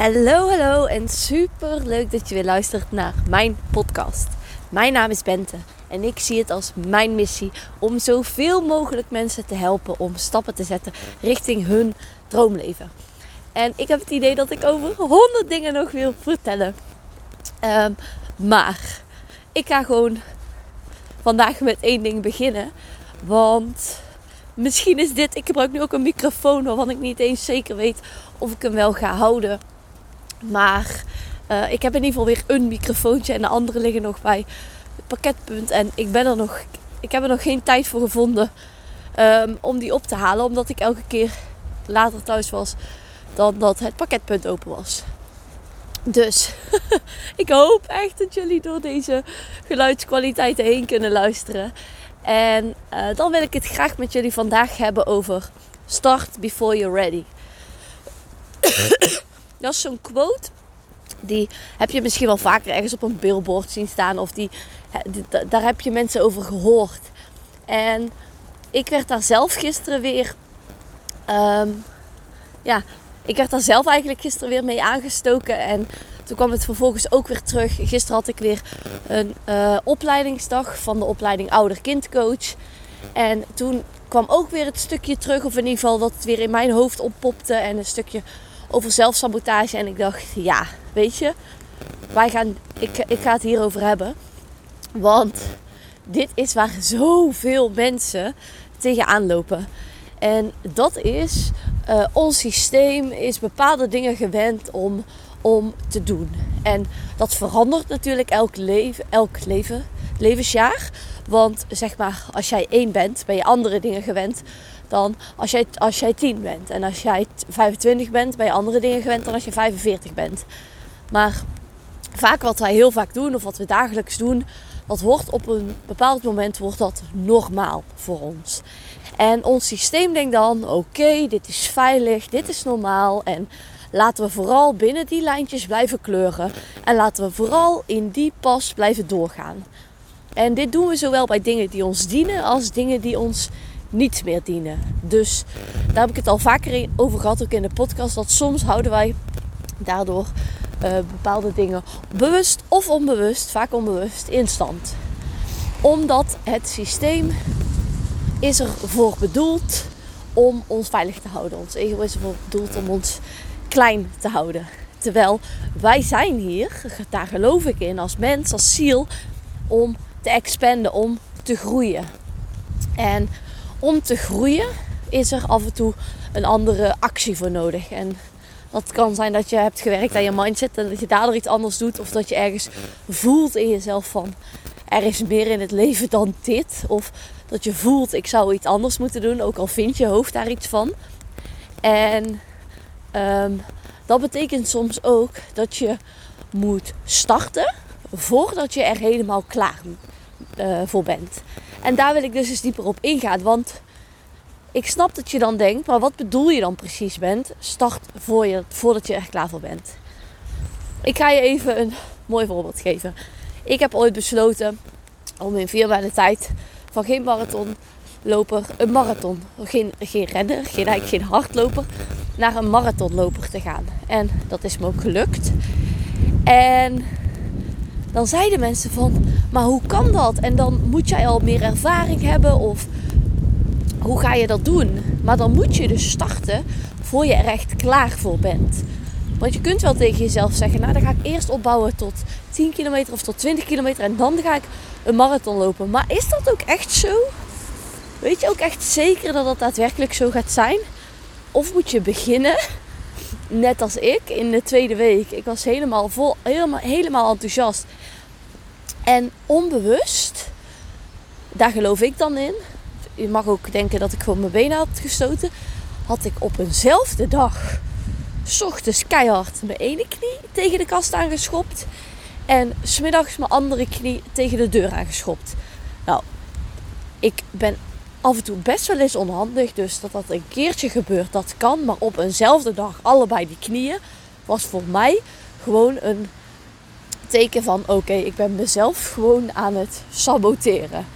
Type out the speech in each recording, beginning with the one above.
Hallo, hallo en super leuk dat je weer luistert naar mijn podcast. Mijn naam is Bente en ik zie het als mijn missie om zoveel mogelijk mensen te helpen om stappen te zetten richting hun droomleven. En ik heb het idee dat ik over honderd dingen nog wil vertellen. Ehm, maar ik ga gewoon vandaag met één ding beginnen. Want misschien is dit, ik gebruik nu ook een microfoon waarvan ik niet eens zeker weet of ik hem wel ga houden. Maar uh, ik heb in ieder geval weer een microfoontje en de andere liggen nog bij het pakketpunt. En ik, ben er nog, ik heb er nog geen tijd voor gevonden um, om die op te halen. Omdat ik elke keer later thuis was dan dat het pakketpunt open was. Dus ik hoop echt dat jullie door deze geluidskwaliteiten heen kunnen luisteren. En uh, dan wil ik het graag met jullie vandaag hebben over start before you're ready. Dat is zo'n quote. Die heb je misschien wel vaker ergens op een billboard zien staan. Of die, daar heb je mensen over gehoord. En ik werd daar zelf gisteren weer. Um, ja, ik werd daar zelf eigenlijk gisteren weer mee aangestoken. En toen kwam het vervolgens ook weer terug. Gisteren had ik weer een uh, opleidingsdag van de opleiding ouder-kindcoach. En toen kwam ook weer het stukje terug, of in ieder geval dat het weer in mijn hoofd oppopte. En een stukje over zelfsabotage. En ik dacht, ja, weet je, wij gaan, ik, ik ga het hierover hebben. Want dit is waar zoveel mensen tegenaan lopen. En dat is, uh, ons systeem is bepaalde dingen gewend om, om te doen. En dat verandert natuurlijk elk leven, elk leven, levensjaar. Want zeg maar, als jij één bent, ben je andere dingen gewend dan als jij, als jij 10 bent. En als jij 25 bent, ben je andere dingen gewend dan als je 45 bent. Maar vaak wat wij heel vaak doen, of wat we dagelijks doen, dat wordt op een bepaald moment wordt dat normaal voor ons. En ons systeem denkt dan: oké, dit is veilig, dit is normaal. En laten we vooral binnen die lijntjes blijven kleuren. En laten we vooral in die pas blijven doorgaan. En dit doen we zowel bij dingen die ons dienen als dingen die ons niet meer dienen. Dus daar heb ik het al vaker over gehad, ook in de podcast. Dat soms houden wij daardoor uh, bepaalde dingen bewust of onbewust, vaak onbewust, in stand. Omdat het systeem is ervoor bedoeld om ons veilig te houden. Ons ego is ervoor bedoeld om ons klein te houden. Terwijl wij zijn hier, daar geloof ik in, als mens, als ziel, om te expanden, om te groeien. En om te groeien is er af en toe een andere actie voor nodig. En dat kan zijn dat je hebt gewerkt aan je mindset en dat je daardoor iets anders doet. Of dat je ergens voelt in jezelf van er is meer in het leven dan dit. Of dat je voelt ik zou iets anders moeten doen, ook al vindt je hoofd daar iets van. En um, dat betekent soms ook dat je moet starten voordat je er helemaal klaar uh, voor bent. En daar wil ik dus eens dieper op ingaan. Want ik snap dat je dan denkt, maar wat bedoel je dan precies bent? Start voor je, voordat je er klaar voor bent. Ik ga je even een mooi voorbeeld geven. Ik heb ooit besloten om in vier maanden tijd van geen marathonloper een marathon, geen, geen renner, geen, geen hardloper, naar een marathonloper te gaan. En dat is me ook gelukt. En dan zeiden mensen van, maar hoe kan dat? En dan moet jij al meer ervaring hebben of hoe ga je dat doen? Maar dan moet je dus starten voor je er echt klaar voor bent. Want je kunt wel tegen jezelf zeggen, nou dan ga ik eerst opbouwen tot 10 kilometer of tot 20 kilometer en dan ga ik een marathon lopen. Maar is dat ook echt zo? Weet je ook echt zeker dat dat daadwerkelijk zo gaat zijn? Of moet je beginnen, net als ik, in de tweede week. Ik was helemaal, vol, helemaal, helemaal enthousiast. En onbewust, daar geloof ik dan in. Je mag ook denken dat ik gewoon mijn benen had gestoten. Had ik op eenzelfde dag, s ochtends keihard, mijn ene knie tegen de kast aangeschopt. En smiddags mijn andere knie tegen de deur aangeschopt. Nou, ik ben af en toe best wel eens onhandig. Dus dat dat een keertje gebeurt, dat kan. Maar op eenzelfde dag allebei die knieën was voor mij gewoon een teken van oké, ik ben mezelf gewoon aan het saboteren.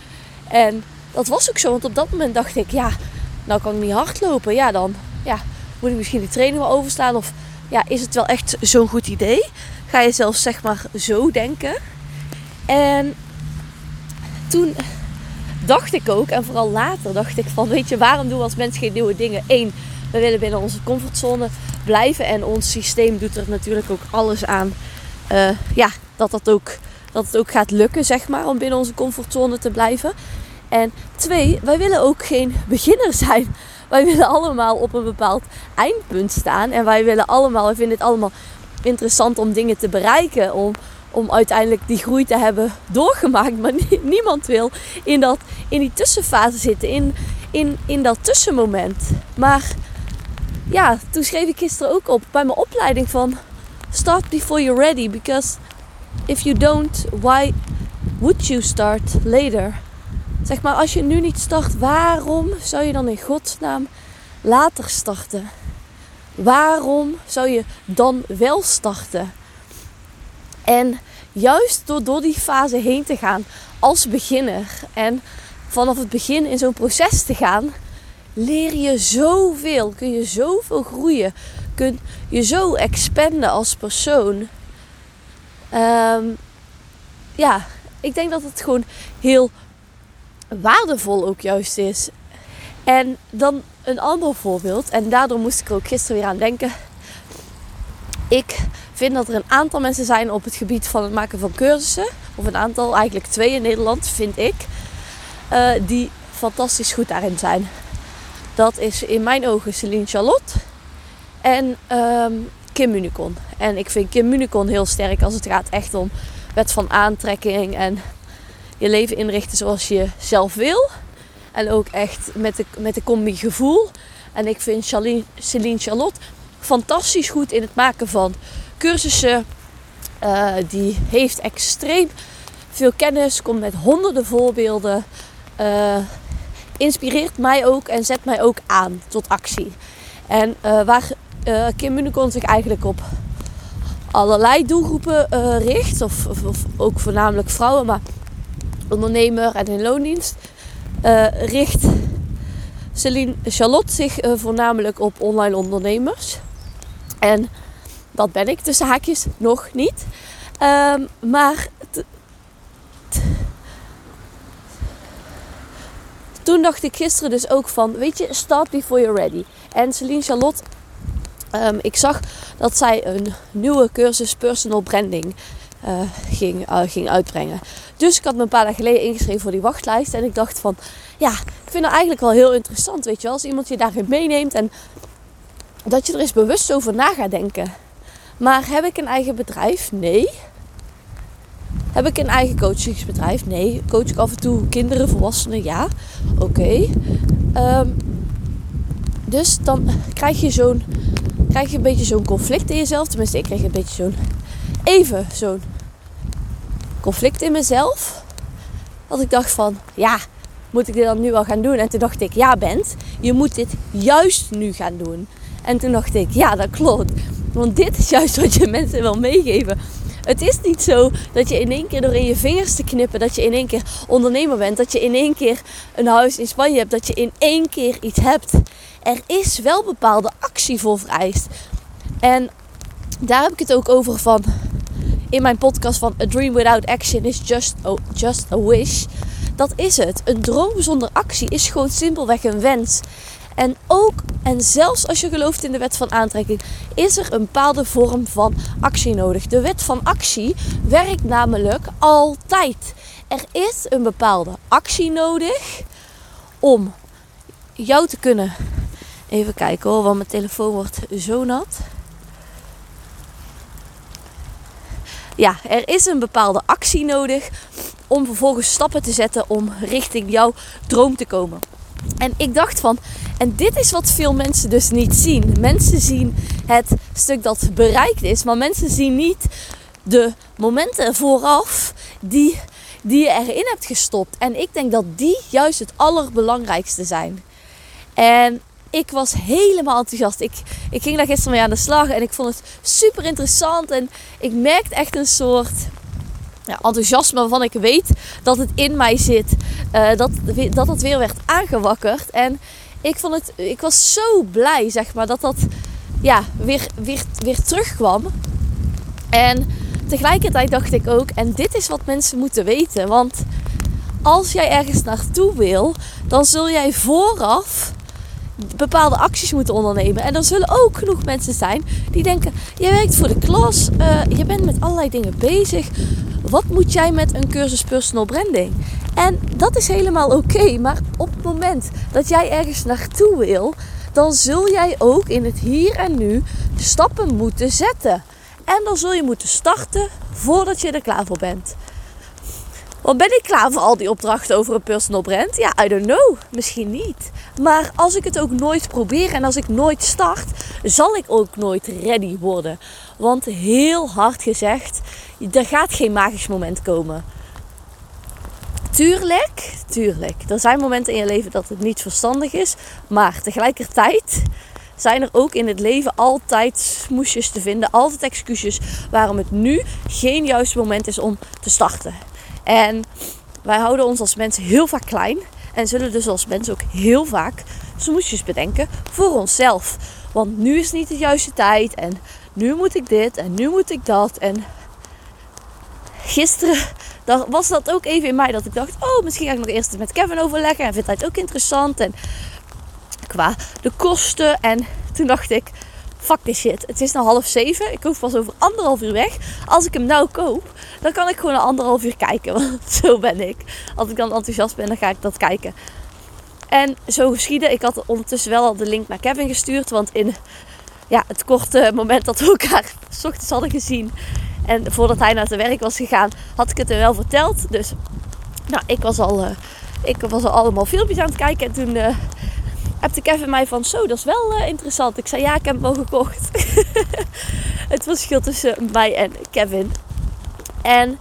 En dat was ook zo, want op dat moment dacht ik, ja, nou kan ik niet hardlopen. Ja, dan ja, moet ik misschien de training wel overslaan of ja, is het wel echt zo'n goed idee? Ga je zelfs zeg maar zo denken? En toen dacht ik ook, en vooral later dacht ik van, weet je, waarom doen we als mensen geen nieuwe dingen? Eén, we willen binnen onze comfortzone blijven en ons systeem doet er natuurlijk ook alles aan, uh, ja, dat, dat, ook, dat het ook gaat lukken, zeg maar, om binnen onze comfortzone te blijven. En twee, wij willen ook geen beginner zijn. Wij willen allemaal op een bepaald eindpunt staan. En wij willen allemaal, wij vinden het allemaal interessant om dingen te bereiken. Om, om uiteindelijk die groei te hebben doorgemaakt. Maar niemand wil in, dat, in die tussenfase zitten. In, in, in dat tussenmoment. Maar ja, toen schreef ik gisteren ook op bij mijn opleiding van... Start before you're ready. Because if you don't, why would you start later? Zeg maar, als je nu niet start, waarom zou je dan in godsnaam later starten? Waarom zou je dan wel starten? En juist door, door die fase heen te gaan als beginner en vanaf het begin in zo'n proces te gaan, leer je zoveel. Kun je zoveel groeien. Kun je zo expanden als persoon. Ehm, ja, ik denk dat het gewoon heel waardevol ook juist is. En dan een ander voorbeeld, en daardoor moest ik er ook gisteren weer aan denken. Ik vind dat er een aantal mensen zijn op het gebied van het maken van cursussen, of een aantal, eigenlijk twee in Nederland, vind ik, uh, die fantastisch goed daarin zijn. Dat is in mijn ogen Celine Charlotte en um, Kim Municon. En ik vind Kim Municon heel sterk als het gaat echt om wet van aantrekking en je leven inrichten zoals je zelf wil. En ook echt met de, met de combi gevoel. En ik vind Celine Charlotte fantastisch goed in het maken van cursussen. Uh, die heeft extreem veel kennis, komt met honderden voorbeelden. Uh, inspireert mij ook en zet mij ook aan tot actie. En uh, waar Kim Municon zich eigenlijk op allerlei doelgroepen richt, of, of, ook voornamelijk vrouwen, maar ondernemer en in loondienst, richt Celine Charlotte zich voornamelijk op online ondernemers. En dat ben ik tussen haakjes nog niet. Um, maar toen dacht ik gisteren dus ook van, weet je, start before you're ready. En Celine Charlotte, um, ik zag dat zij een nieuwe cursus personal branding uh, ging, uh, ging uitbrengen. Dus ik had me een paar dagen geleden ingeschreven voor die wachtlijst. En ik dacht van, ja, ik vind het eigenlijk wel heel interessant, weet je wel. Als iemand je daarin meeneemt en dat je er eens bewust over na gaat denken. Maar heb ik een eigen bedrijf? Nee. Heb ik een eigen coachingsbedrijf? Nee. Coach ik af en toe kinderen, volwassenen? Ja. Oké. Um, dus dan krijg je zo'n krijg je een beetje zo'n conflict in jezelf. Tenminste, ik kreeg een beetje zo'n even zo'n conflict in mezelf. Dat ik dacht van, ja, moet ik dit dan nu wel gaan doen? En toen dacht ik, ja Bent, je moet dit juist nu gaan doen. En toen dacht ik, ja dat klopt. Want dit is juist wat je mensen wil meegeven. Het is niet zo dat je in één keer door in je vingers te knippen, dat je in één keer ondernemer bent, dat je in één keer een huis in Spanje hebt, dat je in één keer iets hebt. Er is wel bepaalde actie voor vereist. En daar heb ik het ook over van in mijn podcast van A Dream Without Action is just just a wish. Dat is het. Een droom zonder actie is gewoon simpelweg een wens. En ook, en zelfs als je gelooft in de wet van aantrekking, is er een bepaalde vorm van actie nodig. De wet van actie werkt namelijk altijd. Er is een bepaalde actie nodig om jou te kunnen. Even kijken hoor, want mijn telefoon wordt zo nat. ja, er is een bepaalde actie nodig om vervolgens stappen te zetten om richting jouw droom te komen. En ik dacht van, en dit is wat veel mensen dus niet zien. Mensen zien het stuk dat bereikt is, maar mensen zien niet de momenten vooraf die, die je erin hebt gestopt. En ik denk dat die juist het allerbelangrijkste zijn. En ik was helemaal enthousiast. Ik, ik ging daar gisteren mee aan de slag en ik vond het super interessant. En ik merkte echt een soort ja, enthousiasme waarvan ik weet dat het in mij zit. Uh, dat, dat het weer werd aangewakkerd. En ik, vond het, ik was zo blij, zeg maar, dat dat, ja, weer, weer, weer terugkwam. En tegelijkertijd dacht ik ook, en dit is wat mensen moeten weten. Want als jij ergens naartoe wil, dan zul jij vooraf bepaalde acties moeten ondernemen. En er zullen ook genoeg mensen zijn die denken: je werkt voor de klas, uh, je bent met allerlei dingen bezig. Wat moet jij met een cursus personal branding? En dat is helemaal oké, maar op het moment dat jij ergens naartoe wil, dan zul jij ook in het hier en nu stappen moeten zetten. En dan zul je moeten starten voordat je er klaar voor bent. Want ben ik klaar voor al die opdrachten over een personal brand? Ja, I don't know. Misschien niet. Maar als ik het ook nooit probeer en als ik nooit start, zal ik ook nooit ready worden. Want heel hard gezegd, er gaat geen magisch moment komen. Tuurlijk, tuurlijk. Er zijn momenten in je leven dat het niet verstandig is. Maar tegelijkertijd zijn er ook in het leven altijd smoesjes te vinden. Altijd excuses waarom het nu geen juist moment is om te starten. En wij houden ons als mensen heel vaak klein. En zullen dus als mensen ook heel vaak smoesjes bedenken voor onszelf. Want nu is niet de juiste tijd. En nu moet ik dit en nu moet ik dat. En gisteren was dat ook even in mij dat ik dacht: oh, misschien ga ik nog eerst met Kevin overleggen. En vindt hij het ook interessant. En qua de kosten. En toen dacht ik: fuck this shit. Het is nu half zeven. Ik hoef pas over anderhalf uur weg. Als ik hem nou koop, dan kan ik gewoon een anderhalf uur kijken. Want zo ben ik. Als ik dan enthousiast ben, dan ga ik dat kijken. En zo geschiedde. Ik had ondertussen wel al de link naar Kevin gestuurd. Want in ja, het korte moment dat we elkaar s ochtends hadden gezien. En voordat hij naar zijn werk was gegaan, had ik het hem wel verteld. Dus nou, ik was al, uh, ik was al allemaal filmpjes aan het kijken. En toen uh, de Kevin mij van, zo, dat is wel uh, interessant. Ik zei, ja, ik heb hem al gekocht. het verschil tussen mij en Kevin. En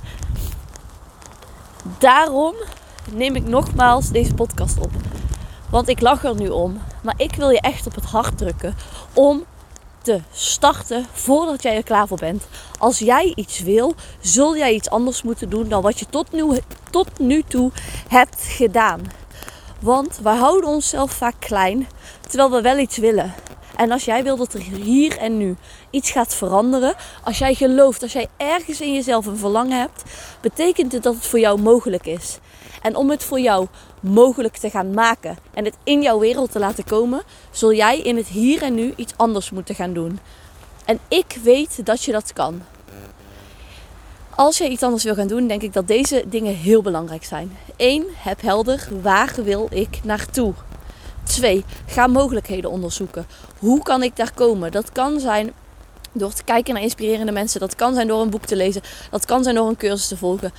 daarom neem ik nogmaals deze podcast op. Want ik lach er nu om. Maar ik wil je echt op het hart drukken om te starten voordat jij er klaar voor bent. Als jij iets wil, zul jij iets anders moeten doen dan wat je tot nu, tot nu toe hebt gedaan. Want wij houden onszelf vaak klein, terwijl we wel iets willen. En als jij wil dat er hier en nu iets gaat veranderen, als jij gelooft, als jij ergens in jezelf een verlangen hebt, betekent het dat het voor jou mogelijk is. En om het voor jou mogelijk te gaan maken en het in jouw wereld te laten komen, zul jij in het hier en nu iets anders moeten gaan doen. En ik weet dat je dat kan. Als je iets anders wil gaan doen, denk ik dat deze dingen heel belangrijk zijn. 1. Heb helder waar wil ik naartoe. 2. Ga mogelijkheden onderzoeken. Hoe kan ik daar komen? Dat kan zijn door te kijken naar inspirerende mensen. Dat kan zijn door een boek te lezen. Dat kan zijn door een cursus te volgen.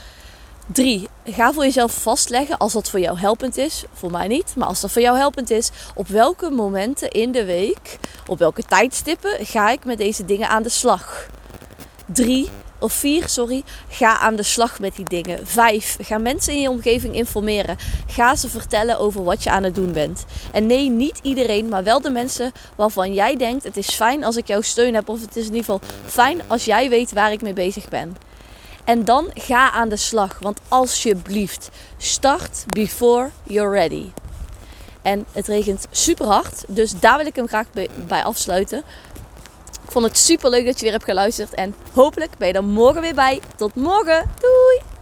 3. Ga voor jezelf vastleggen als dat voor jou helpend is. Voor mij niet, maar als dat voor jou helpend is. Op welke momenten in de week, op welke tijdstippen ga ik met deze dingen aan de slag? 3 of vier, sorry, ga aan de slag met die dingen. Vijf, ga mensen in je omgeving informeren. Ga ze vertellen over wat je aan het doen bent. En nee, niet iedereen, maar wel de mensen waarvan jij denkt: het is fijn als ik jouw steun heb. Of het is in ieder geval fijn als jij weet waar ik mee bezig ben. En dan ga aan de slag. Want alsjeblieft, start before you're ready. En het regent super hard. Dus daar wil ik hem graag bij afsluiten. Ik vond het super leuk dat je weer hebt geluisterd. En hopelijk ben je er morgen weer bij. Tot morgen. Doei!